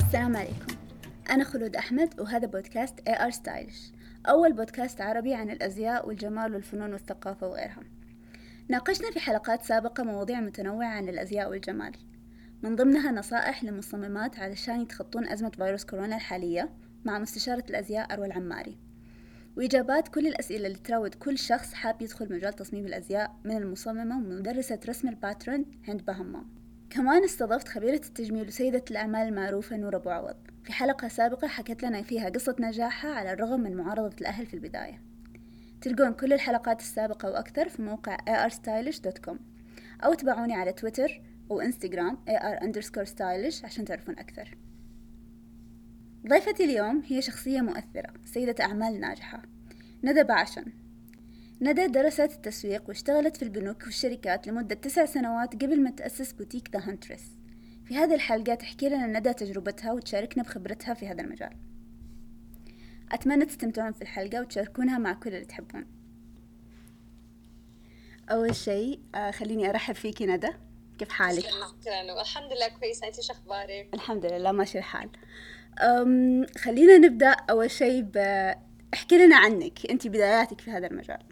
السلام عليكم. أنا خلود أحمد وهذا بودكاست AR Stylish. أول بودكاست عربي عن الأزياء والجمال والفنون والثقافة وغيرها ناقشنا في حلقات سابقة مواضيع متنوعة عن الأزياء والجمال. من ضمنها نصائح للمصممات علشان يتخطون أزمة فيروس كورونا الحالية مع مستشارة الأزياء أروى العماري. وإجابات كل الأسئلة اللي تراود كل شخص حاب يدخل مجال تصميم الأزياء من المصممة ومدرسة رسم الباترن هند بهمام كمان استضفت خبيرة التجميل وسيدة الأعمال المعروفة نور أبو عوض. في حلقة سابقة حكت لنا فيها قصة نجاحها على الرغم من معارضة الأهل في البداية. تلقون كل الحلقات السابقة وأكثر في موقع arstylish.com أو تابعوني على تويتر وإنستغرام ar underscore stylish عشان تعرفون أكثر. ضيفتي اليوم هي شخصية مؤثرة سيدة أعمال ناجحة. ندى باعشن. ندى درست التسويق واشتغلت في البنوك والشركات لمدة تسع سنوات قبل ما تأسس بوتيك The Huntress في هذه الحلقة تحكي لنا ندى تجربتها وتشاركنا بخبرتها في هذا المجال. أتمنى تستمتعون في الحلقة وتشاركونها مع كل اللي تحبون. أول شيء آه، خليني أرحب فيكي ندى. كيف حالك؟ الحمد لله كويسة أنت شو أخبارك؟ الحمد لله ماشي الحال. أم خلينا نبدأ أول شيء ب احكي لنا عنك. أنت بداياتك في هذا المجال.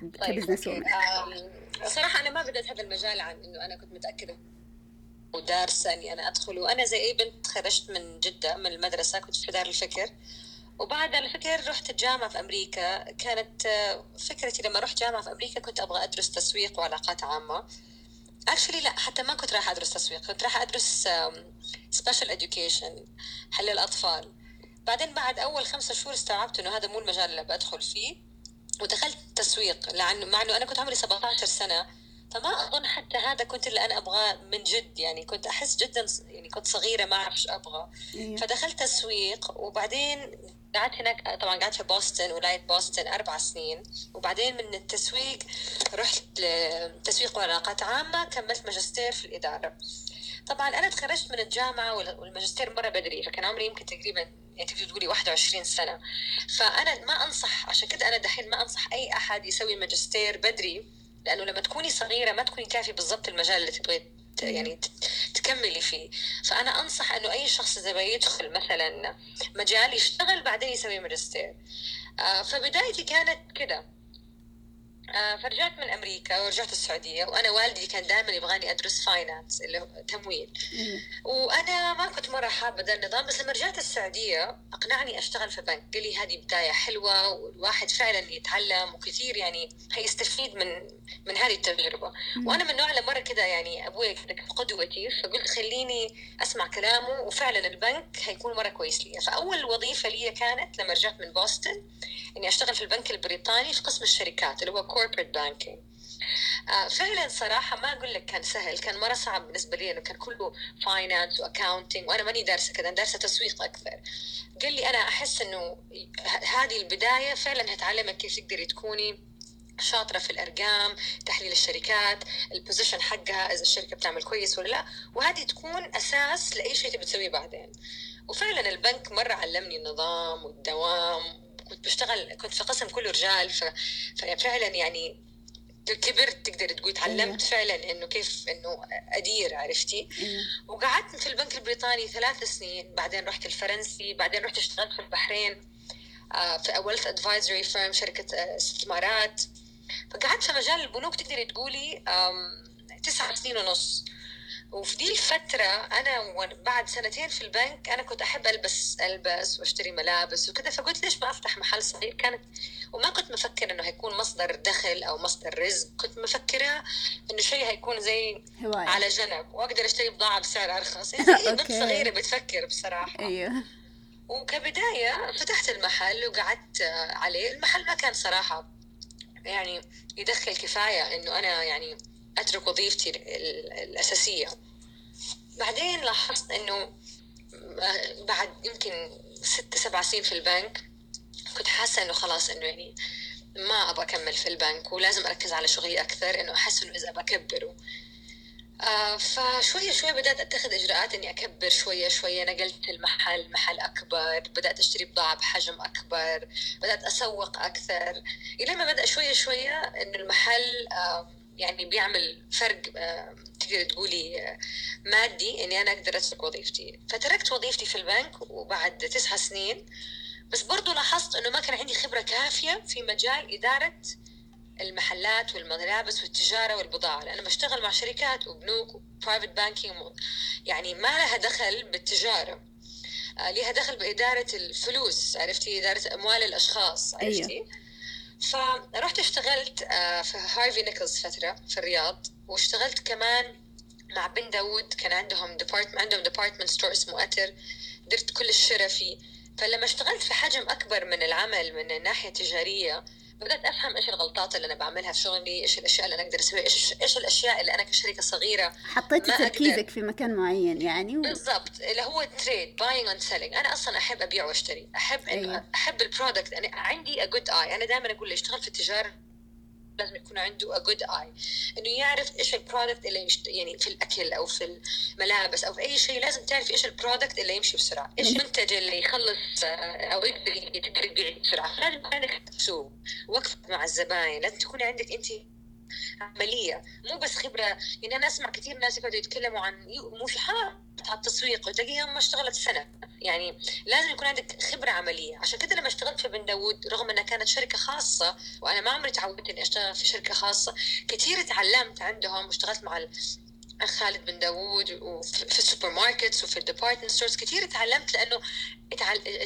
طيب كبزنس وومن صراحة أنا ما بدأت هذا المجال عن إنه أنا كنت متأكدة. ودارسة إني أنا أدخل. وأنا زي أي بنت خرجت من جدة من المدرسة كنت في دار الفكر. وبعد الفكر رحت الجامعة في أمريكا. كانت فكرتي لما رحت جامعة في أمريكا كنت أبغى أدرس تسويق وعلاقات عامة. actually لا حتى ما كنت راح أدرس تسويق. كنت راح أدرس special education حق الأطفال. بعدين بعد أول خمسة شهور استوعبت إنه هذا مو المجال اللي بدخل فيه ودخلت تسويق لأنه مع إنه أنا كنت عمري 17 سنة فما أظن حتى هذا كنت اللي أنا أبغاه من جد. يعني كنت أحس جدا يعني كنت صغيرة ما أعرف إيش أبغى. إيه. فدخلت تسويق وبعدين قعدت هناك طبعا قعدت في بوسطن ولاية بوسطن أربع سنين. وبعدين من التسويق رحت لتسويق وعلاقات عامة كملت ماجستير في الإدارة. طبعا أنا تخرجت من الجامعة والماجستير مرة بدري فكان عمري يمكن تقريبا يعني تقدر تقولي 21 سنة. فأنا ما أنصح عشان كده أنا دحين ما أنصح أي أحد يسوي ماجستير بدري لأنه لما تكوني صغيرة ما تكوني كافي بالضبط المجال اللي تبغي يعني تكملي فيه. فأنا أنصح إنه أي شخص اذا يدخل مثلا مجال يشتغل بعدين يسوي ماجستير. آه، فبدايتي كانت كده. فرجعت من أمريكا ورجعت السعودية وأنا والدي كان دائما يبغاني أدرس finance اللي هو تمويل. وأنا ما كنت مرة حابة ذا النظام بس لما رجعت السعودية أقنعني أشتغل في بنك. قال لي هذه بداية حلوة والواحد فعلا يتعلم وكثير يعني هيستفيد من من هذه التجربة. وأنا من النوع اللي مرة كده يعني أبوي قدوتي فقلت خليني أسمع كلامه وفعلا البنك هيكون مرة كويس لي. فأول وظيفة لي كانت لما رجعت من بوسطن إني أشتغل في البنك البريطاني في قسم الشركات اللي هو banking. آه فعلا صراحة ما أقول لك كان سهل كان مرة صعب بالنسبة لي انه كان كله finance و accounting وأنا ماني دارسة كذا دارسة تسويق أكثر. قال لي أنا أحس إنه هذه البداية فعلا هتعلمك كيف تقدري تكوني شاطرة في الأرقام تحليل الشركات ال position حقها إذا الشركة بتعمل كويس ولا لا. وهذه تكون أساس لأي شيء تبي تسويه بعدين. وفعلا البنك مرة علمني النظام والدوام كنت بشتغل كنت في قسم كله رجال ف... ففعلا يعني كبرت تقدر تقول تعلمت أيه. فعلا إنه كيف إنه أدير عرفتي أيه. وقعدت في البنك البريطاني ثلاث سنين بعدين رحت الفرنسي بعدين رحت اشتغلت في البحرين آه، في wealth advisory firm شركة آه، استثمارات فقعدت في مجال البنوك تقدري تقولي تسعة سنين ونص وفي دي الفترة أنا بعد سنتين في البنك أنا كنت أحب ألبس ألبس وأشتري ملابس وكذا فقلت ليش ما أفتح محل صغير؟ كانت وما كنت مفكرة إنه هيكون مصدر دخل أو مصدر رزق كنت مفكرة إنه شيء هيكون زي هواية. على جنب وأقدر أشتري بضاعة بسعر أرخص. يعني بنت صغيرة بتفكر بصراحة. أيوه. وكبداية فتحت المحل وقعدت عليه المحل ما كان صراحة يعني يدخل كفاية إنه أنا يعني أترك وظيفتي الأساسية. بعدين لاحظت إنه بعد يمكن ست سبع سنين في البنك كنت حاسة إنه خلاص إنه يعني ما أبغى أكمل في البنك ولازم أركز على شغلي أكثر إنه أحس إنه إذا بكبره. آه فشوية شوية بدأت أتخذ إجراءات إني أكبر شوية شوية نقلت المحل محل أكبر بدأت أشتري بضاعة بحجم أكبر بدأت أسوق أكثر. إلى ما بدأ شوية شوية إنه المحل آه يعني بيعمل فرق آه، تقدر تقولي آه، مادي إني أنا أقدر اترك وظيفتي. فتركت وظيفتي في البنك وبعد تسعة سنين بس برضو لاحظت إنه ما كان عندي خبرة كافية في مجال إدارة المحلات والملابس والتجارة والبضاعة لأنا بشتغل مع شركات وبنوك و private banking يعني ما لها دخل بالتجارة. آه، لها دخل بإدارة الفلوس عرفتي؟ إدارة أموال الأشخاص عرفتي؟ أيوه. فرحت اشتغلت آه، في هارفي نيكلز فترة في الرياض واشتغلت كمان مع بن داود كان عندهم department عندهم department store اسمه أتر درت كل الشراء فيه فلما اشتغلت في حجم أكبر من العمل من الناحية التجارية بدأت أفهم إيش الغلطات اللي أنا بعملها في شغلي إيش الأشياء اللي أنا أقدر أسويها إيش إيش الأشياء اللي أنا كشركه صغيرة حطيتي تركيزك في مكان معين يعني و... بالضبط اللي هو trade buying and selling أنا أصلا أحب أبيع وأشتري. أحب أيوة. أحب ال product أنا عندي a good eye أنا دائما أقول اشتغل في التجارة. لازم يكون عنده a good eye انه يعرف إيش ال product اللي يشت... يعني في الاكل أو في الملابس أو في اي شيء لازم تعرف إيش ال product اللي يمشي بسرعة إيش المنتج اللي يخلص آه، أو يقدر يبيع بسرعة لازم عندك سوق وقفه مع الزباين لازم تكوني عندك انت عملية مو بس خبرة. يعني أنا أسمع كثير ناس يقعدوا يتكلموا عن مو في حال على التسويق. وتلاقيها ما اشتغلت سنة. يعني لازم يكون عندك خبرة عملية. عشان كده لما اشتغلت في بن داوود رغم إنها كانت شركة خاصة وأنا ما عمري تعودت إني أشتغل في شركة خاصة كثير تعلمت عندهم واشتغلت مع خالد بن داوود وفي السوبر ماركتس وفي ال department stores كثير تعلمت لأنه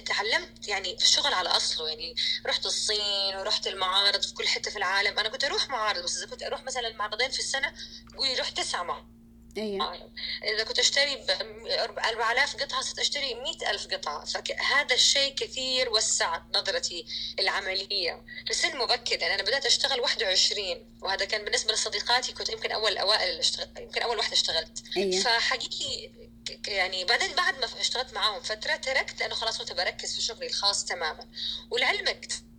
تعلمت يعني في الشغل على أصله يعني رحت الصين ورحت المعارض في كل حتة في العالم. أنا كنت أروح معارض بس إذا كنت أروح مثلا معرضين في السنة قولي رحت تسع معارض أيوة. إذا كنت أشتري ب 4000 قطعة صرت أشتري 100000 قطعة فهذا الشيء كثير وسع نظرتي العملية في سن مبكر يعني أنا بدأت أشتغل 21 وهذا كان بالنسبة لصديقاتي كنت يمكن أول أوائل اللي اشتغل يمكن أول واحدة اشتغلت أيوة. فحقيقي يعني بعدين بعد ما اشتغلت معاهم فترة تركت لأنه خلاص كنت بركز في شغلي الخاص تماما ولعلمك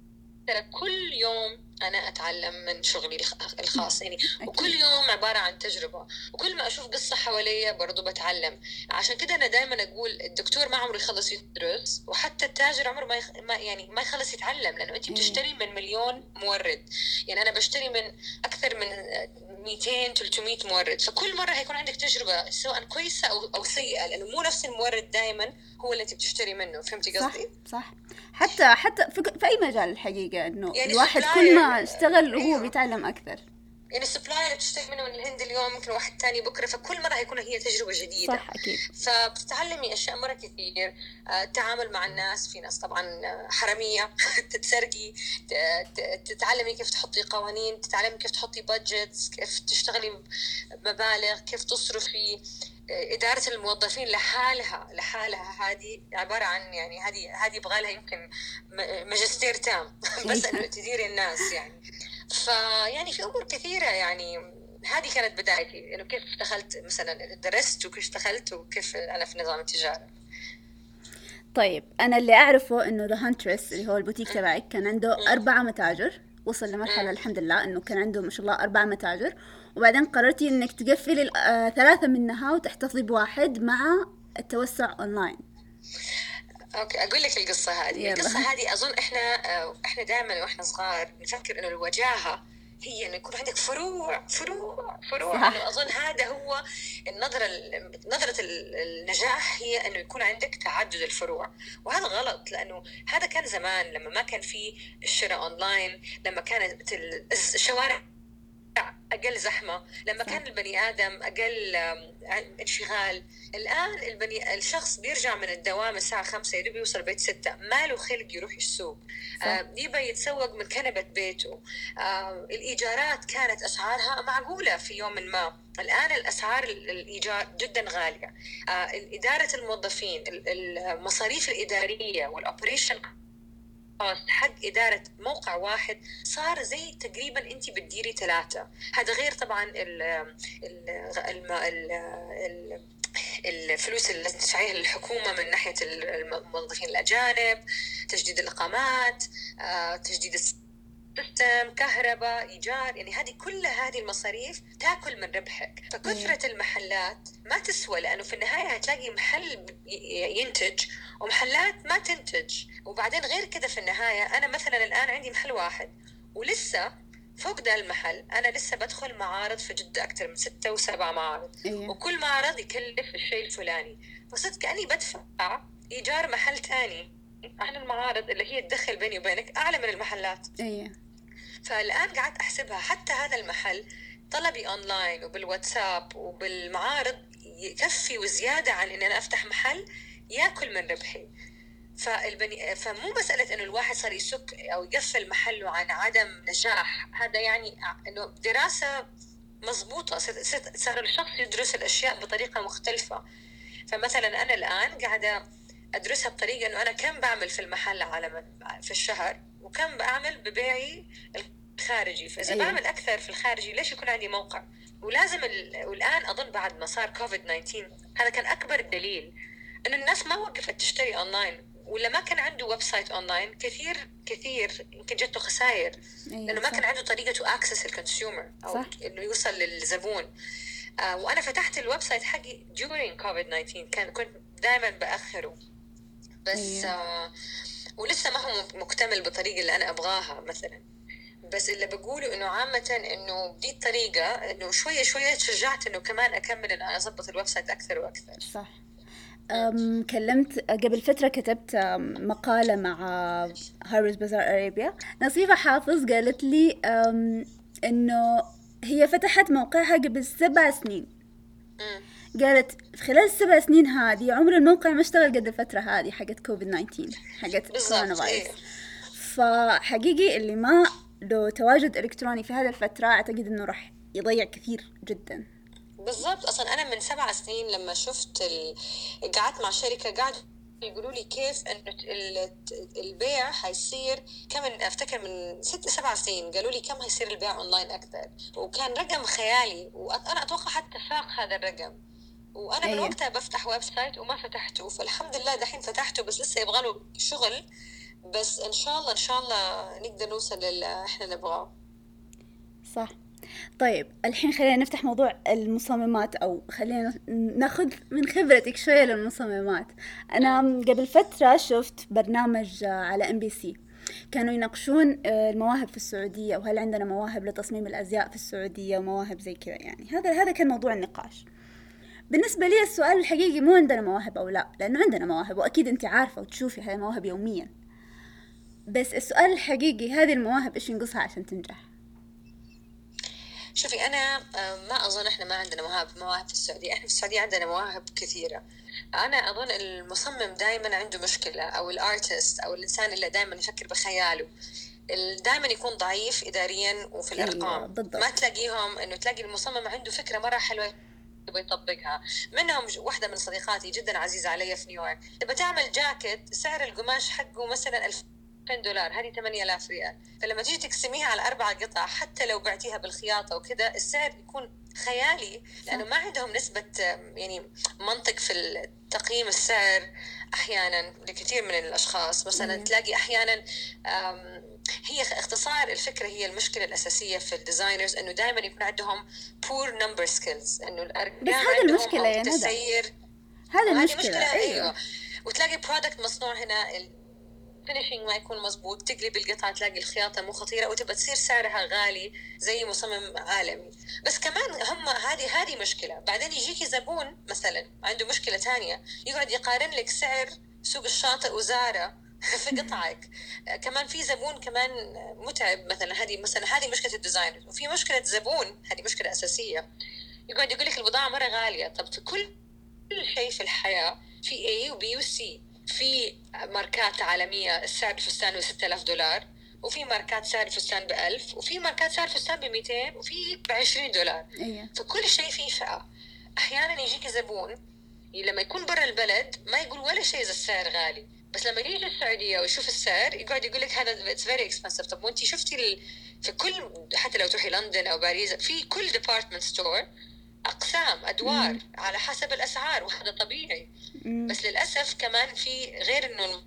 ترى كل يوم أنا أتعلم من شغلي الخاص. يعني وكل يوم عبارة عن تجربة. وكل ما أشوف قصة حواليا برضو بتعلم. عشان كده أنا دائما أقول الدكتور ما عمره يخلص يدرس وحتى التاجر عمره ما, يخ... ما يعني ما يخلص يتعلم لأنه أنت بتشتري من مليون مورد. يعني أنا بشتري من أكثر من 200 300 مورد فكل مرة هيكون عندك تجربة سواء كويسة أو أو سيئة لأنه مو نفس المورد دائما هو اللي أنت بتشتري منه فهمتي قصدي؟ صح صح حتى حتى في, في أي مجال الحقيقة إنه يعني الواحد كل ما اشتغل وهو أيوه. بيتعلم أكثر يعني السبلاير اللي بتشتري منه من الهند اليوم ممكن واحد تاني بكرة فكل مرة هيكون هي تجربة جديدة. صح أكيد. فبتتعلمي أشياء مرة كثير آه، التعامل مع الناس في ناس طبعا آه، حرامية تتسرقي تتعلمي كيف تحطي قوانين تتعلمي كيف تحطي بادجتس كيف تشتغلي مبالغ كيف تصرفي. آه، إدارة الموظفين لحالها لحالها هذه عبارة عن يعني هذه هذه يبغى لها يمكن ماجستير تام. بس إنه تديري الناس يعني. فيعني في أمور كثيرة يعني هذه كانت بدايتي إنه كيف دخلت مثلا درست وكيف دخلت وكيف أنا في نظام التجارة. طيب أنا اللي أعرفه إنه ذا هانترس اللي هو البوتيك تبعك كان عنده أربع متاجر. وصل لمرحلة الحمد لله إنه كان عنده ما شاء الله أربع متاجر. وبعدين قررتي إنك تقفلي آه ثلاثة منها وتحتفظي بواحد مع التوسع online. okay أقول لك القصة هذه. القصة هذه أظن إحنا آه، إحنا دائما وإحنا صغار نفكر إنه الوجاهة هي إنه يكون عندك فروع فروع فروع. أنا أظن هذا هو النظرة نظرة النجاح هي إنه يكون عندك تعدد الفروع. وهذا غلط لأنه هذا كان زمان لما ما كان في الشراء أونلاين لما كانت الشوارع أقل زحمة. لما كان البني آدم أقل انشغال الآن البني الشخص بيرجع من الدوام الساعة خمسة يدوب يوصل البيت ستة ما له خلق يروح السوق. آه يبى يتسوق من كنبة بيته. آه الإيجارات كانت أسعارها معقولة في يوم ما. الآن الأسعار الإيجار جدا غالية. آه إدارة الموظفين المصاريف الإدارية وال operation cost حق إدارة موقع واحد صار زي تقريبا أنت بتديري ثلاثة. هذا غير طبعا ال ال ال ال الفلوس اللي تدفعيها للحكومة من ناحية الموظفين الأجانب تجديد الإقامات آه، تجديد system كهرباء إيجار يعني هذه كل هذه المصاريف تأكل من ربحك. فكثرة المحلات ما تسوى لأنه في النهاية هتلاقي محل ينتج ومحلات ما تنتج. وبعدين غير كذا في النهاية أنا مثلا الآن عندي محل واحد ولسه فوق ده المحل أنا لسه بدخل معارض في جدة أكثر من ستة وسبع معارض. أيه. وكل معرض يكلف الشيء الفلاني. فصرت كاني بدفع إيجار محل ثاني عن المعارض اللي هي تدخل بيني وبينك أعلى من المحلات. إيه. فالآن قعدت أحسبها حتى هذا المحل طلبي أونلاين وبالواتساب وبالمعارض يكفي وزيادة عن إني أنا أفتح محل يأكل من ربحي. فالبني فمو مسألة إنه الواحد صار يسك أو يقفل محله عن عدم نجاح. هذا يعني إنه دراسة مضبوطة صار الشخص يدرس الأشياء بطريقة مختلفة. فمثلا أنا الآن قاعدة أدرسها بطريقة إنه أنا كم بعمل في المحل على في الشهر؟ وكم بعمل ببيعي الخارجي فإذا أيوة. بعمل أكثر في الخارجي ليش يكون عندي موقع ولازم ال... والآن أظن بعد ما صار كوفيد 19 هذا كان أكبر دليل انه الناس ما وقفت تشتري أونلاين ولا ما كان عنده website online كثير كثير يمكن جته خسائر أيوة لأنه ما صح. كان عنده طريقة to access ال consumer أو صح. إنه يوصل للزبون آه وأنا فتحت ال website حقي during كوفيد 19 كان كنت دائما بأخره بس أيوة. آه ولسه ما هو مكتمل بالطريقة اللي أنا أبغاها مثلا بس اللي بقوله إنه عامة إنه دي الطريقة إنه شوية شوية تشجعت إنه كمان أكمل انه أظبط ال website أكثر وأكثر. صح. أم كلمت قبل فترة كتبت مقالة مع هاربرز بازار أريبيا نصيفة حافظ قالت لي إنه هي فتحت موقعها قبل سبع سنين. قالت في خلال السبع سنين هذه عمر الموقع ما اشتغل قد الفترة هذه حقت كوفيد 19 حقت كورونا فايروس إيه. فحقيقي اللي ما له تواجد إلكتروني في هذه الفترة أعتقد إنه راح يضيع كثير جدا. بالضبط. أصلا أنا من سبع سنين لما شفت ال... قعدت مع شركة قاعد يقولوا لي كيف إنه البيع حيصير كم أفتكر من ست سبع سنين قالوا لي كم حيصير البيع أونلاين أكثر. وكان رقم خيالي. وأنا أتوقع حتى فاق هذا الرقم. وأنا من أيه. وقتها بفتح website وما فتحته. فالحمد لله دحين فتحته بس لسه يبغى له شغل. بس إن شاء الله إن شاء الله نقدر نوصل للي إحنا نبغاه. صح. طيب الحين خلينا نفتح موضوع المصممات أو خلينا ناخذ من خبرتك شوية للمصممات. أنا قبل فترة شفت برنامج على إم بي سي. كانوا يناقشون آه، المواهب في السعودية وهل عندنا مواهب لتصميم الأزياء في السعودية ومواهب زي كذا يعني. هذا هذا كان موضوع النقاش. بالنسبة لي السؤال الحقيقي مو عندنا مواهب أو لا؟ لأنه عندنا مواهب وأكيد أنت عارفة وتشوفي هاي المواهب يوميا. بس السؤال الحقيقي هذه المواهب إيش ينقصها عشان تنجح؟ شوفي أنا آه، ما أظن إحنا ما عندنا مواهب مواهب في السعودية. إحنا في السعودية عندنا مواهب كثيرة. أنا أظن المصمم دائما عنده مشكلة أو الارتست أو الإنسان اللي دائما يفكر بخياله. دائما يكون ضعيف اداريا وفي أيوة، الأرقام. بالضبط. ما تلاقيهم إنه تلاقي المصمم عنده فكرة مرة حلوة يبغى يطبقها. منهم واحدة من صديقاتي جدا عزيزة علي في نيويورك. تبغى تعمل جاكيت سعر القماش حقه مثلا 1000 2000 دولار هذه 8000 ريال. فلما تيجي تقسميها على أربع قطع حتى لو بعتيها بالخياطة وكذا السعر يكون خيالي لأنه ما عندهم نسبة يعني منطق في تقييم السعر أحيانا لكثير من الأشخاص. مثلا. تلاقي أحيانا هي اختصار الفكرة هي المشكلة الأساسية في ال designers إنه دائما يكون عندهم poor number skills إنه الارقام بس هذه المشكلة ندى. هذه المشكلة أيوه, أيوه. وتلاقي product مصنوع هنا ال finishing ما يكون مزبوط تقلب القطعة تلاقي الخياطة مو خطيرة وتبقى تصير سعرها غالي زي مصمم عالمي. بس كمان هم هذه هذه مشكلة. بعدين يجيكي زبون مثلا عنده مشكلة ثانية يقعد يقارن لك سعر سوق الشاطئ وزارة في قطعك. كمان في زبون كمان متعب. مثلا هذه مثلا هذه مشكلة ال design. وفي مشكلة زبون هذه مشكلة أساسية. يقعد يقول لك البضاعة مرة غالية. طب في كل شيء في الحياة في A و B و C في ماركات عالمية السعر الفستان ب 6000 دولار وفي ماركات سعر الفستان ب 1000 وفي ماركات سعر الفستان ب 200 وفي ب 20 دولار أيه. فكل شيء فيه فئة أحيانا يجيك زبون لما يكون برا البلد ما يقول ولا شيء إذا السعر غالي بس لما يجي السعودية ويشوف السعر يقعد يقول لك هذا it's very expensive طب وانت شفتي ال... في كل حتى لو تروحي لندن أو باريس في كل department store أقسام أدوار مم. على حسب الأسعار وهذا طبيعي. بس للأسف كمان في غير إنه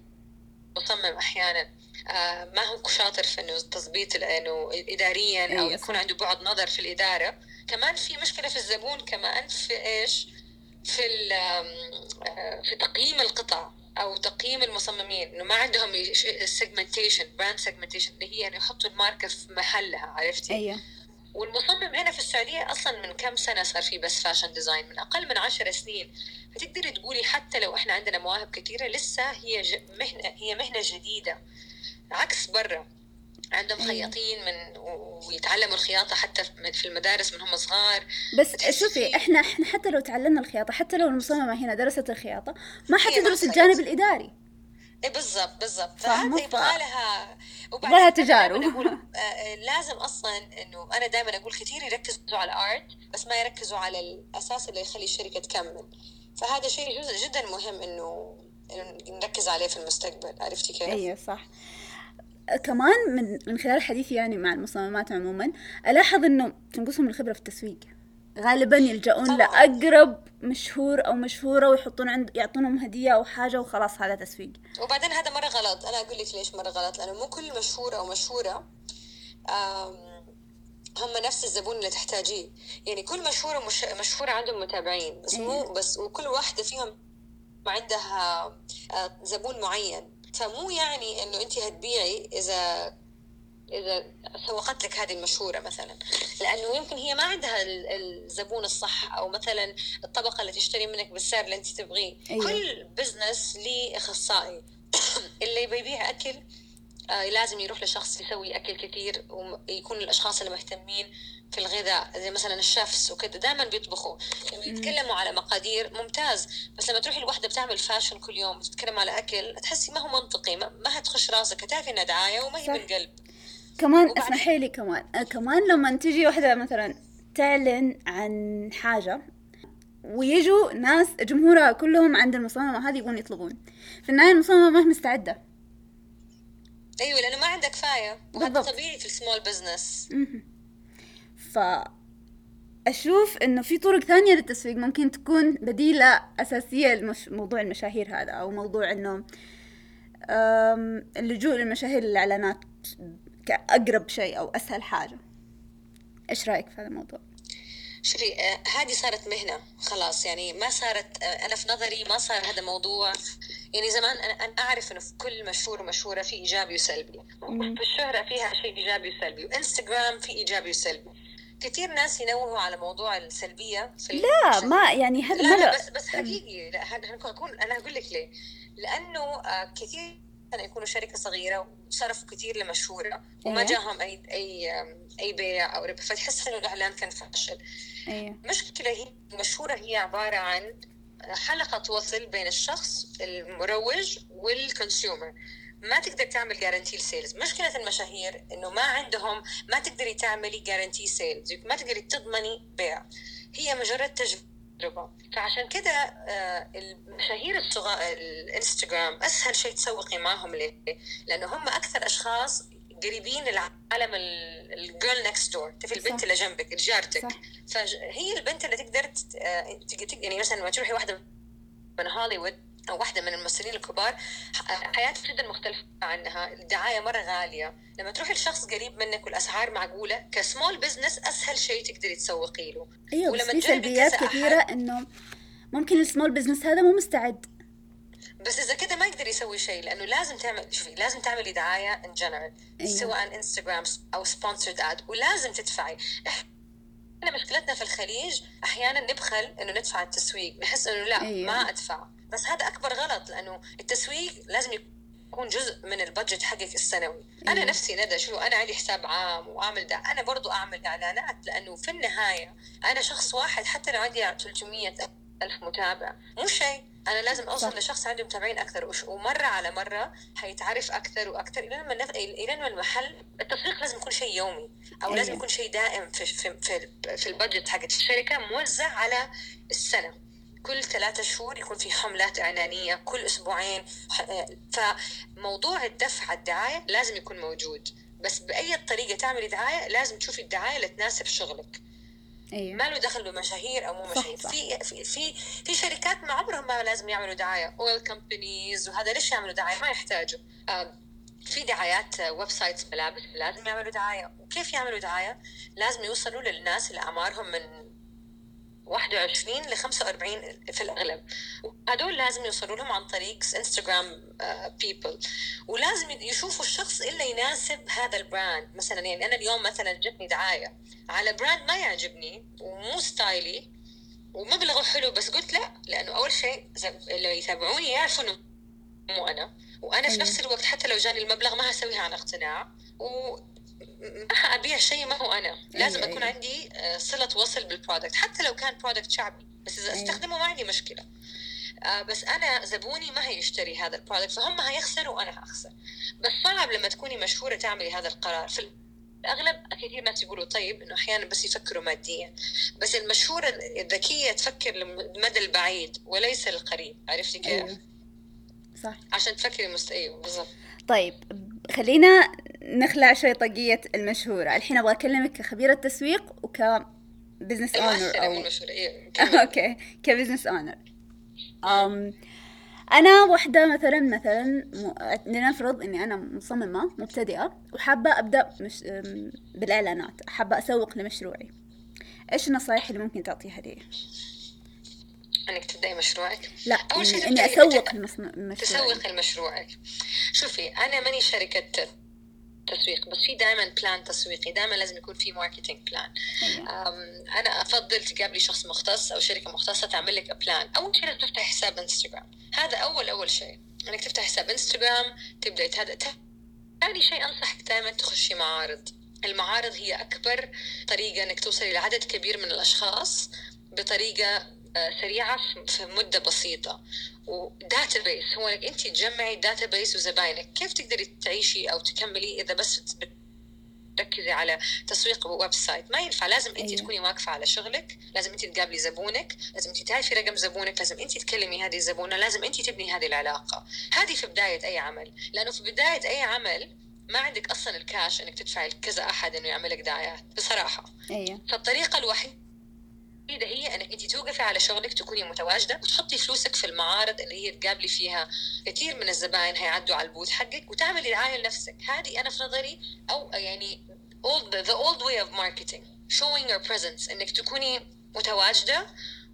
المصمم أحيانا آه ما هو شاطر في إنه تظبيط انه اداريا أو يكون عنده بعد نظر في الإدارة. كمان في مشكلة في الزبون كمان في إيش؟ في آه، في تقييم القطع أو تقييم المصممين. إنه ما عندهم segmentation brand segmentation اللي هي يعني يحطوا الماركة في محلها عرفتي؟ أيوه والمصمم هنا في السعودية أصلا من كم سنة صار في بس fashion design من أقل من عشر سنين. فتقدري تقولي حتى لو إحنا عندنا مواهب كثيره لسه هي مهنة هي مهنة جديدة. عكس برا. عندهم أيوة. خياطين من ويتعلموا الخياطة حتى في المدارس من هم صغار. بس شوفي إحنا إحنا حتى لو تعلمنا الخياطة حتى لو المصممة هنا درست الخياطة ما حتدرس الجانب الإداري. بالضبط بالضبط. فهذا يبغى لها يبغى تجارب. آه، لازم أصلا إنه أنا دائما أقول كثير يركزوا على الارت بس ما يركزوا على الأساس اللي يخلي الشركة تكمل. فهذا شيء جدا مهم إنه نركز عليه في المستقبل. عرفتي كيف؟ أيوه صح. كمان من من خلال حديثي يعني مع المصممات عموما ألاحظ إنه تنقصهم الخبرة في التسويق. غالبا يلجؤون لأقرب مشهور أو مشهورة ويحطون عند يعطونهم هدية أو حاجة وخلاص هذا تسويق. وبعدين هذا مرة غلط. أنا أقول لك ليش مرة غلط؟ لأنه مو كل مشهور أو مشهورة هم نفس الزبون اللي تحتاجيه. يعني كل مشهوره مش مشهورة عندهم متابعين بس مو إيه. بس وكل واحدة فيهم عندها آه، زبون معين. فمو يعني إنه انت هتبيعي إذا إذا سوقت لك هذه المشهورة مثلا. لأنه يمكن هي ما عندها الزبون الصح أو مثلا الطبقة اللي تشتري منك بالسعر اللي أنت تبغيه. أيوة. كل business ليه اخصائي اللي بيبيع أكل آه لازم يروح لشخص يسوي أكل كثير ويكون الأشخاص اللي مهتمين في الغذاء زي مثلا ال chefs وكذا دائما بيطبخوا. لما يتكلموا على مقادير ممتاز. بس لما تروحي لوحدة بتعمل fashion كل يوم بتتكلم على أكل تحسي ما هو منطقي ما, ما هتخش راسك هتعرفي إنها دعاية وما هي من قلب. كمان اسمحي لي كمان. آه، كمان لما تجي واحدة مثلا تعلن عن حاجة ويجوا ناس جمهورها كلهم عند المصممة هذه يبغون يطلبون. في النهاية المصممة ما هي مستعدة. أيوه لأنه ما عندك كفاية. وهذا طبيعي في السمول بزنس ف أشوف إنه في طرق ثانية للتسويق ممكن تكون بديلة أساسية لموضوع المشاهير هذا أو موضوع إنه اللجوء للمشاهير للإعلانات. كأقرب شيء أو أسهل حاجة. إيش رأيك في هذا الموضوع؟ شوفي آه، هذه صارت مهنة خلاص يعني ما صارت آه، أنا في نظري ما صار هذا موضوع. يعني زمان أنا أعرف إنه في كل مشهور ومشهورة في إيجابي وسلبي. في الشهرة فيها شيء إيجابي وسلبي وإنستغرام في إيجابي وسلبي. كثير ناس ينوهوا على موضوع السلبية في لا ما يعني هذا لا, لا بس بس حقيقي لا هكون أنا أقول لك ليه. لأنه آه، كثير يكونوا شركة صغيرة وصرفوا كثير لمشهورة وما أيه. جاهم أي أي أي بيع أو ربح فتحس إنه الاعلان كان فاشل. أيه. مشكلة هي المشهوره هي عبارة عن حلقة وصل بين الشخص المروج وال consumer ما تقدر تعمل guarantee sales مشكلة المشاهير إنه ما عندهم ما تقدري تعملي guarantee sales ما تقدري تضمني بيع. هي مجرد تجربه فعشان كده آه، المشاهير الصغار الإنستغرام أسهل شيء تسوقي معهم ليه؟ لأنه هم أكثر أشخاص قريبين للعالم ال girl next door تفي البنت اللي جنبك جارتك فهي البنت اللي تقدر آه، يعني مثلا لما تروحي واحدة من هوليوود أو واحدة من الممثلين الكبار حياته جدا مختلفة عنها الدعاية مرة غالية. لما تروحي لشخص قريب منك والأسعار معقولة ك small business أسهل شيء تقدري تسوقي له. أيوة ولما في سلبيات كثيرة إنه ممكن ال small business هذا مو مستعد. بس إذا كده ما يقدر يسوي شيء لأنه لازم تعمل شوفي لازم تعملي دعاية in general أيوة. سواء انستغرام أو sponsored ad ولازم تدفعي. إحنا مشكلتنا في الخليج أحيانا نبخل إنه ندفع التسويق نحس إنه لا أيوة. ما أدفع. بس هذا أكبر غلط لأنه التسويق لازم يكون جزء من ال budget حقك السنوي أنا. نفسي ندى شو أنا عندي حساب عام وأعمل ده أنا برضو أعمل إعلانات لأنه في النهاية أنا شخص واحد حتى لو عندي 300 ألف متابع مو شيء أنا لازم أوصل صح. لشخص عنده متابعين أكثر ومرة على مرة حيتعرف أكثر وأكثر إلى لما نف... إلى لما المحل التسويق لازم يكون شيء يومي أو أيه. لازم يكون شيء دائم في في في, في البادجت حقت الشركة موزع على السنة كل ثلاثة شهور يكون في حملات إعلانية كل أسبوعين. فموضوع الدفع الدعاية لازم يكون موجود. بس بأي طريقة تعملي دعاية لازم تشوفي الدعاية اللي تناسب شغلك. أيوة. ما له دخل بمشاهير أو مو مشاهير. في في في في شركات ما عمرهم ما لازم يعملوا دعاية. oil companies وهذا ليش يعملوا دعاية؟ ما يحتاجوا. في دعايات websites ملابس لازم يعملوا دعاية. وكيف يعملوا دعاية؟ لازم يوصلوا للناس اللي أعمارهم من 21 ل 45 في الأغلب. هدول لازم يوصلوا لهم عن طريق انستغرام people ولازم يشوفوا الشخص اللي يناسب هذا ال brand مثلا يعني أنا اليوم مثلا جتني دعاية على brand ما يعجبني ومو style ي ومبلغه حلو بس قلت لا لأنه أول شيء اللي يتابعوني يعرفوا إنه مو أنا. وأنا في نفس الوقت حتى لو جاني المبلغ ما هسويها عن اقتناع. و أبيع شيء ما هو أنا. لازم أكون عندي آه، صلة وصل بال product حتى لو كان product شعبي بس إذا أستخدمه ما عندي مشكلة. آه، بس أنا زبوني ما هيشتري هذا البرودكت فهم هيخسروا وأنا هخسر. بس صعب لما تكوني مشهورة تعملي هذا القرار. في الأغلب كثير ناس يقولوا طيب إنه أحيانا بس يفكروا ماديا. بس المشهورة الذكية تفكر للمدى البعيد وليس القريب عرفتي كيف؟ أيوه. صح. عشان تفكري مست أيوه بالضبط. طيب خلينا نخلع شوي طاقية المشهورة. الحين أبغى أكلمك كخبيرة تسويق وك business owner أو إيه، okay. ك business owner أم أنا وحدة مثلا مثلا لنفرض إني أنا مصممة مبتدئة وحابة أبدأ مش بالإعلانات. حابة أسوق لمشروعي. إيش النصائح اللي ممكن تعطيها لي؟ إنك تبدأي مشروعك؟ لا أول شيء إني أسوق المشروع تسوق لمشروعك. شوفي أنا ماني شركة تسويق بس في دائما plan تسويقي دائما لازم يكون في marketing plan أنا أفضل تقابلي شخص مختص أو شركة مختصة تعمل لك plan أول شيء لازم تفتح حساب انستغرام هذا أول أول شيء. إنك تفتح حساب انستغرام تبداي هذا ثاني شيء أنصحك دائما تخشي معارض. المعارض هي أكبر طريقة إنك توصلي لعدد كبير من الأشخاص بطريقة سريعة في مدة بسيطة. و database هو إنك انت تجمعي database وزباينك. كيف تقدري تعيشي أو تكملي؟ إذا بس تركزي على تسويق website. ما ينفع. لازم انت أيوه. تكوني واقفة على شغلك. لازم انت تقابلي زبونك. لازم انت تعرفي رقم زبونك. لازم انت تكلمي هذه الزبونة. لازم انت تبني هذه العلاقة. هذه في بداية أي عمل. لأنه في بداية أي عمل ما عندك أصلا الكاش إنك تدفعي لكذا أحد إنه يعمل لك دعايات. بصراحة. أيوه. فالطريقة الوحيدة الجديدة هي إنك انت توقفي على شغلك تكوني متواجدة وتحطي فلوسك في المعارض اللي هي تقابلي فيها كثير من الزباين هيعدوا على ال booth حقك وتعملي دعايه لنفسك. هذه أنا في نظري أو يعني old the old way of marketing showing your presence إنك تكوني متواجدة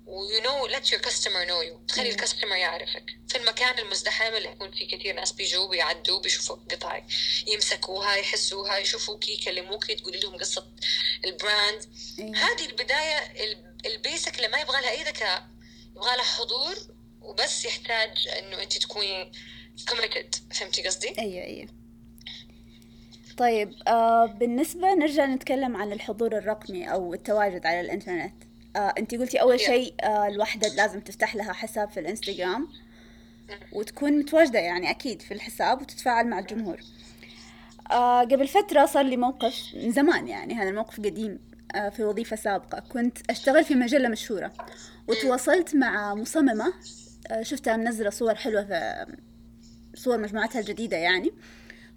و you know let your customer know you تخلي ال customer يعرفك. في المكان المزدحم اللي يكون فيه كثير ناس بيجوا بيعدوا بيشوفوا قطعك يمسكوها يحسوها يشوفوكي يكلموكي تقولي لهم قصة ال brand هذه البداية ال basic اللي ما يبغى لها أي ذكاء يبغى لها حضور وبس يحتاج إنه انت تكوني كوميتد فهمتي قصدي؟ أيوه أيوه. طيب آه بالنسبة نرجع نتكلم عن الحضور الرقمي أو التواجد على الإنترنت. آه أنت قلتي أول شيء آه الوحدة لازم تفتح لها حساب في الإنستغرام وتكون متواجدة يعني أكيد في الحساب وتتفاعل مع الجمهور. آه قبل فترة صار لي موقف من زمان يعني هذا الموقف قديم. في وظيفة سابقة. كنت أشتغل في مجلة مشهورة وتواصلت مع مصممة آه، شفتها منزلة صور حلوة في صور مجموعتها الجديدة يعني.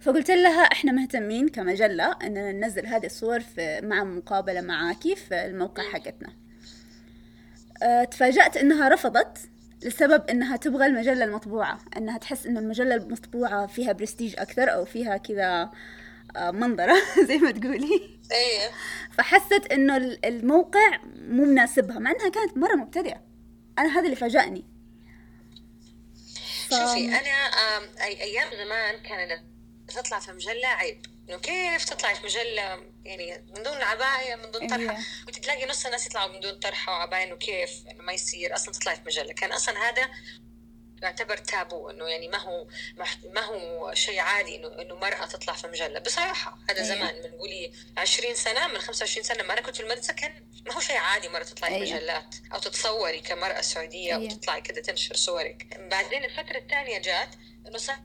فقلت لها إحنا مهتمين كمجلة اننا ننزل هذه الصور في مع مقابلة معاكي في الموقع حقتنا. أه تفاجأت إنها رفضت لسبب إنها تبغى المجلة المطبوعة إنها تحس إن المجلة المطبوعة فيها برستيج أكثر أو فيها كذا آه، منظرة زي ما تقولي. إيه. فحست إنه الموقع مو مناسبها مع إنها كانت مرة مبتدئة. أنا هذا اللي فاجأني. ف... شوفي أنا أي أيام زمان كانت تطلع في مجلة عيب. إنه كيف تطلعي في مجلة؟ يعني من دون عباية من دون طرحة. إيه. وتلاقي نص الناس يطلعوا من دون طرحة وعباية إنه كيف إنه ما يصير أصلا تطلعي في مجلة. كان أصلا هذا يعتبر تابو إنه يعني ما هو ما هو شيء عادي إنه إنه مرأة تطلع في مجلة بصراحة هذا أيه. زمان من قولي 20 سنة من 25 سنة لما أنا كنت في المدرسة كان ما هو شيء عادي مرة تطلعي أيه. في مجلات أو تتصوري كمرأة سعودية أيه. وتطلعي كذا تنشر صورك بعدين الفترة الثانية جات إنه صار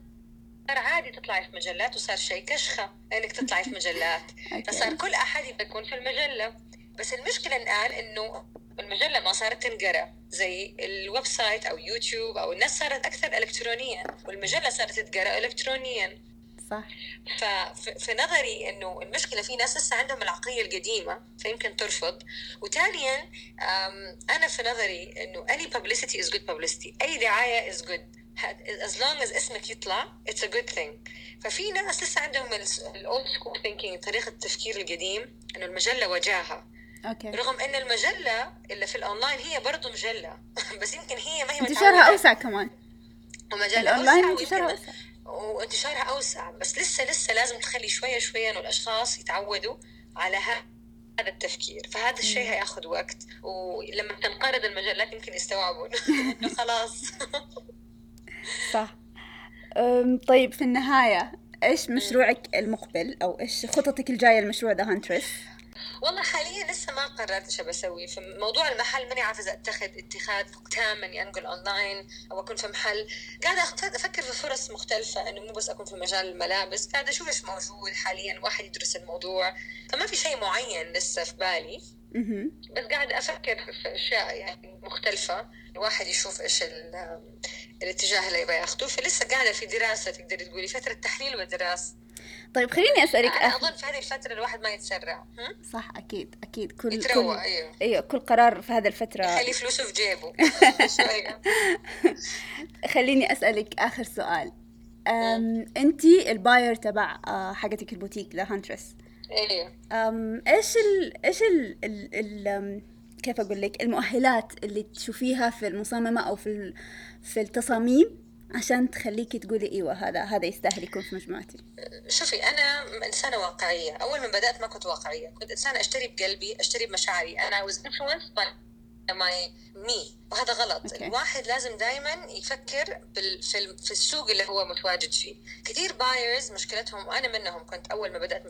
عادي تطلعي في مجلات وصار شيء كشخة إنك تطلعي في مجلات فصار كل أحد يكون في المجلة بس المشكلة الآن إنه المجلة ما صارت تنقرأ زي ال website أو يوتيوب أو الناس صارت أكثر الكترونيا والمجلة صارت تتقرأ الكترونيا. صح. ففي نظري إنه المشكلة في ناس لسه عندهم العقلية القديمة فيمكن ترفض. وثانيا أنا في نظري إنه any publicity is good publicity أي دعاية is good. As long as اسمك يطلع it's a good thing. ففي ناس لسه عندهم ال old school thinking طريقة التفكير القديم إنه المجلة وجاهة. okay. رغم إن المجلة اللي في الأونلاين هي برضه مجلة. بس يمكن هي ما هي انتشارها أوسع كمان. ومجال الأونلاين انتشارها أوسع. وانتشارها أوسع. بس لسه لسه لازم تخلي شوية شوية إنه الأشخاص يتعودوا على هذا التفكير. فهذا الشيء. هياخذ وقت. ولما تنقرض المجلات يمكن يستوعبوا إنه خلاص. صح. طيب في النهاية إيش مشروعك المقبل؟ أو إيش خططك الجاية لمشروع The Huntress؟ والله حاليا لسه ما قررت إيش بسوي. في موضوع المحل ماني عارفة إذا أتخذ اتخاذ تام إني أنقل اونلاين أو أكون في محل. قاعدة أفكر في فرص مختلفة إنه مو بس أكون في مجال الملابس. قاعدة أشوف إيش موجود حاليا. الواحد يدرس الموضوع. فما في شيء معين لسه في بالي. بس قاعدة أفكر في أشياء يعني مختلفة. الواحد يشوف إيش ال- الاتجاه اللي يبغى ياخذه. فلسه قاعدة في دراسة تقدري تقولي. فترة تحليل ودراسة. طيب خليني أسألك أنا آخر أظن في هذه الفترة الواحد ما يتسرع. هم؟ صح أكيد أكيد. كل يتروق كل أيوه. أيوه كل قرار في هذه الفترة يخلي فلوسه في جيبه. خليني أسألك آخر سؤال. أم انتي ال buyer تبع آه، حقتك البوتيك The Huntress أيوه إيش ال إيش ال ال ال كيف أقول لك المؤهلات اللي تشوفيها في المصممة أو في في التصاميم؟ عشان تخليكي تقولي إيوه هذا هذا يستاهل يكون في مجموعتي. شوفي أنا إنسانة واقعية. أول ما بدأت ما كنت واقعية. كنت إنسانة أشتري بقلبي أشتري بمشاعري. أنا was influenced by my me. وهذا غلط. okay. الواحد لازم دائما يفكر بال- في في السوق اللي هو متواجد فيه. كثير buyers مشكلتهم وأنا منهم كنت أول ما بدأت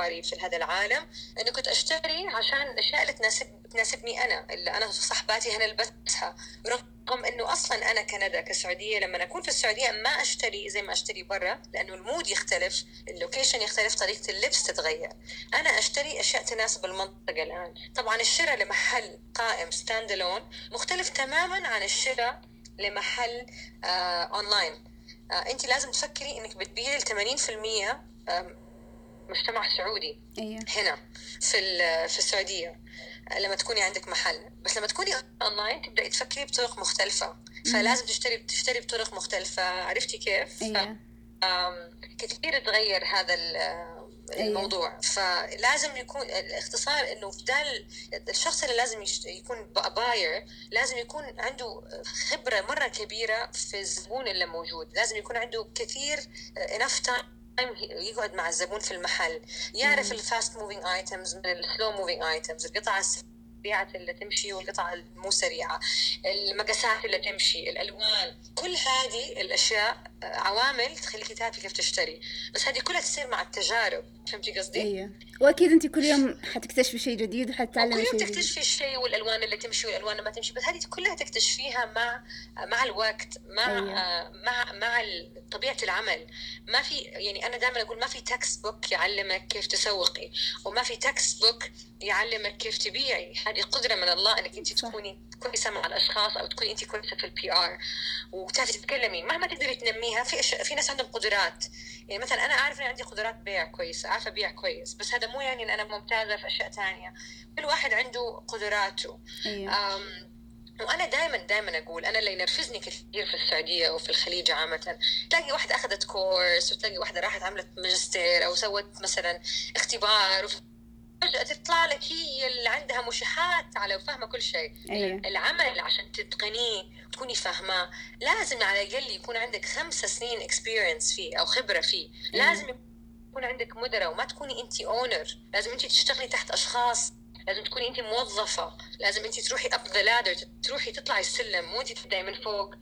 مشواري في هذا العالم اني كنت أشتري عشان الاشياء اللي تناسب تناسبني أنا اللي أنا صاحباتي هنلبسها رغم إنه أصلا أنا كندى كسعودية لما أكون في السعودية ما أشتري زي ما أشتري برا لأنه ال mood يختلف ال location يختلف طريقة اللبس تتغير. أنا أشتري أشياء تناسب المنطقة الآن. طبعا الشراء لمحل قائم standalone مختلف تماما عن الشراء لمحل آه اونلاين آه انت لازم تفكري إنك بتبيعي ل 80% آه مجتمع سعودي أيوه هنا في في السعودية. لما تكوني عندك محل. بس لما تكوني اونلاين تبدأي تفكري بطرق مختلفة. فلازم تشتري تشتري بطرق مختلفة. عرفتي كيف؟ آم، كثير تغير هذا ال- الموضوع. فلازم يكون الاختصار إنه بدال الشخص اللي لازم يكون buyer لازم يكون عنده خبرة مرة كبيرة في الزبون اللي موجود. لازم يكون عنده كثير enough time يقعد مع الزبون في المحل يعرف ال fast moving items من ال slow moving items القطع السريعة اللي تمشي والقطع المو سريعة المقاسات اللي تمشي الألوان كل هذه الأشياء عوامل تخليك تعرفي كيف تشتري. بس هذه كلها تصير مع التجارب. فهمتي قصدي؟ أيوه وأكيد انت كل يوم حتكتشفي شيء جديد كل وحتتعلمي يوم شيء جديد. تكتشفي الشيء والألوان اللي تمشي والألوان اللي ما تمشي. بس هذه كلها تكتشفيها مع مع الوقت مع أيوة. آه، مع مع طبيعة العمل. ما في يعني أنا دائما أقول ما في textbook يعلمك كيف تسوقي وما في textbook يعلمك كيف تبيعي. هذه قدرة من الله إنك انت. تكوني كويسة مع الأشخاص أو تكوني انت كويسة في ال PR وتعرفي تتكلمي. مهما تقدري تنميها في أش... في ناس عندهم قدرات. يعني مثلا أنا عارفه ان عندي قدرات بيع كويسه عارفه أبيع كويس بس هذا مو يعني إن أنا ممتازة في أشياء تانية. كل واحد عنده قدراته. أيوه أم، وأنا دائما دائما أقول أنا اللي ينرفزني كثير في السعودية وفي الخليج عامة. تلاقي واحدة أخذت كورس وتلاقي واحدة راحت عملت ماجستير أو سوت مثلا اختبار فجاه تطلع لك هي اللي عندها مشاحات على وفاهمه كل شيء. أيوه. العمل عشان تتقنيه وتكوني فاهماه لازم على الأقل يكون عندك خمسة سنين experience فيه أو خبرة فيه. أيوة. لازم يكون عندك مدراء وما تكوني انت owner لازم انت تشتغلي تحت أشخاص. لازم تكوني انت موظفة. لازم انت تروحي up the ladder تروحي تطلعي السلم مو انت تبدأي من فوق.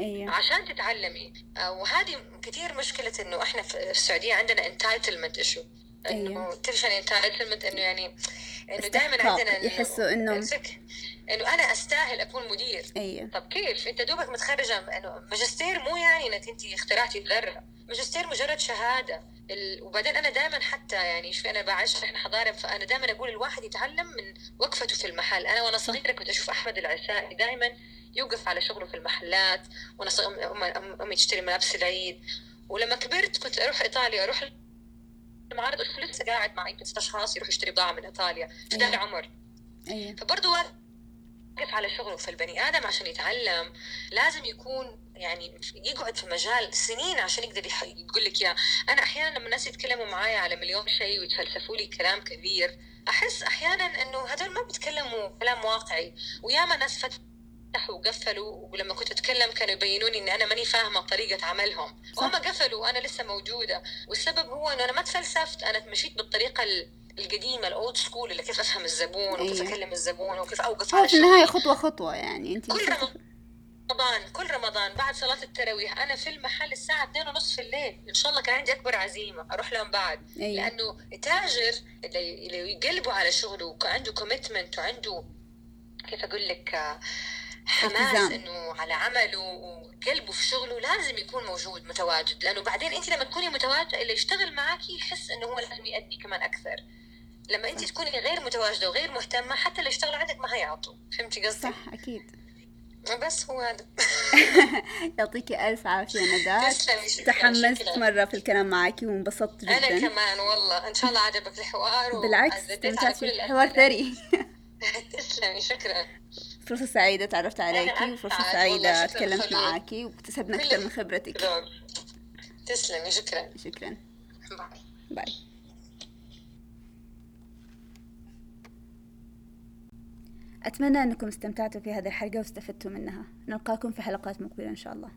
أيوه. عشان تتعلمي. آه، وهذه كثير مشكلة إنه إحنا في السعودية عندنا entitlement issue إنه أيوة. تعرف يعني entitlement إنه يعني إنه دائما. عندنا إنه- يحسوا الفك- إنه أنا أستاهل أكون مدير. أيوه. طب كيف؟ أنت دوبك متخرجه إنه ماجستير مو يعني إنك أنت اخترعتي ذره ماجستير مجرد شهادة. ال... وبعدين أنا دائما حتى يعني شوي أنا بعيش إحنا حضارة فأنا دائما أقول الواحد يتعلم من وقفته في المحل. أنا وأنا صغيرة كنت أشوف أحمد العسائي دائما يوقف على شغله في المحلات وأنا صغيرة أم- أم- أمي تشتري ملابس العيد ولما كبرت كنت أروح إيطاليا أروح المعارض أشوف لسه قاعد مع يمكن ست أشخاص يروح يشتري بضاعة من إيطاليا. في ذا أيوة. العمر أيوه فبرضه واقف على شغله فالبني آدم عشان يتعلم. لازم يكون يعني يقعد في مجال سنين عشان يقدر يقول لك يا أنا أحيانا لما الناس يتكلموا معايا على مليون شيء ويتفلسفوا لي كلام كبير أحس أحيانا إنه هدول ما بيتكلموا كلام واقعي. وياما ناس فتحوا وقفلوا ولما كنت أتكلم كانوا يبينوني إني أنا ماني فاهمة طريقة عملهم. وهم قفلوا وأنا لسه موجودة. والسبب هو إنه أنا ما تفلسفت. أنا مشيت بالطريقة القديمة ال old school اللي كيف أفهم الزبون وكيف أيوة. أكلم الزبون وكيف أوقف في النهاية خطوة خطوة يعني أنت كل رمضان كل رمضان بعد صلاة التراويح أنا في المحل الساعة 2 ونص في الليل. إن شاء الله كان عندي أكبر عزيمة أروح لهم بعد. أيوة. لأنه التاجر اللي قلبه على شغله وعنده commitment وعنده كيف أقول لك حماس إنه على عمله وقلبه في شغله لازم يكون موجود متواجد لأنه بعدين أنت لما تكوني متواجدة اللي يشتغل معك يحس إنه هو لازم يأدي كمان أكثر. لما أنت تكوني غير متواجدة وغير مهتمة حتى اللي يشتغلوا عندك ما هيعطوا. فهمتي قصدي؟ صح أكيد. بس هو هذا. يعطيكي ألف عافية ندى تحمست مرة في الكلام معك وانبسطت جدا. أنا كمان والله إن شاء الله عجبك الحوار بالعكس استمتعت في الحوار ثري. تسلمي شكرا. فرصة سعيدة تعرفت عليكي وفرصة سعيدة تكلمت معاكي واكتسبنا أكثر من خبرتك. تسلمي شكرا. شكرا. باي. باي. أتمنى أنكم استمتعتوا في هذه الحلقة واستفدتوا منها. نلقاكم في حلقات مقبلة إن شاء الله.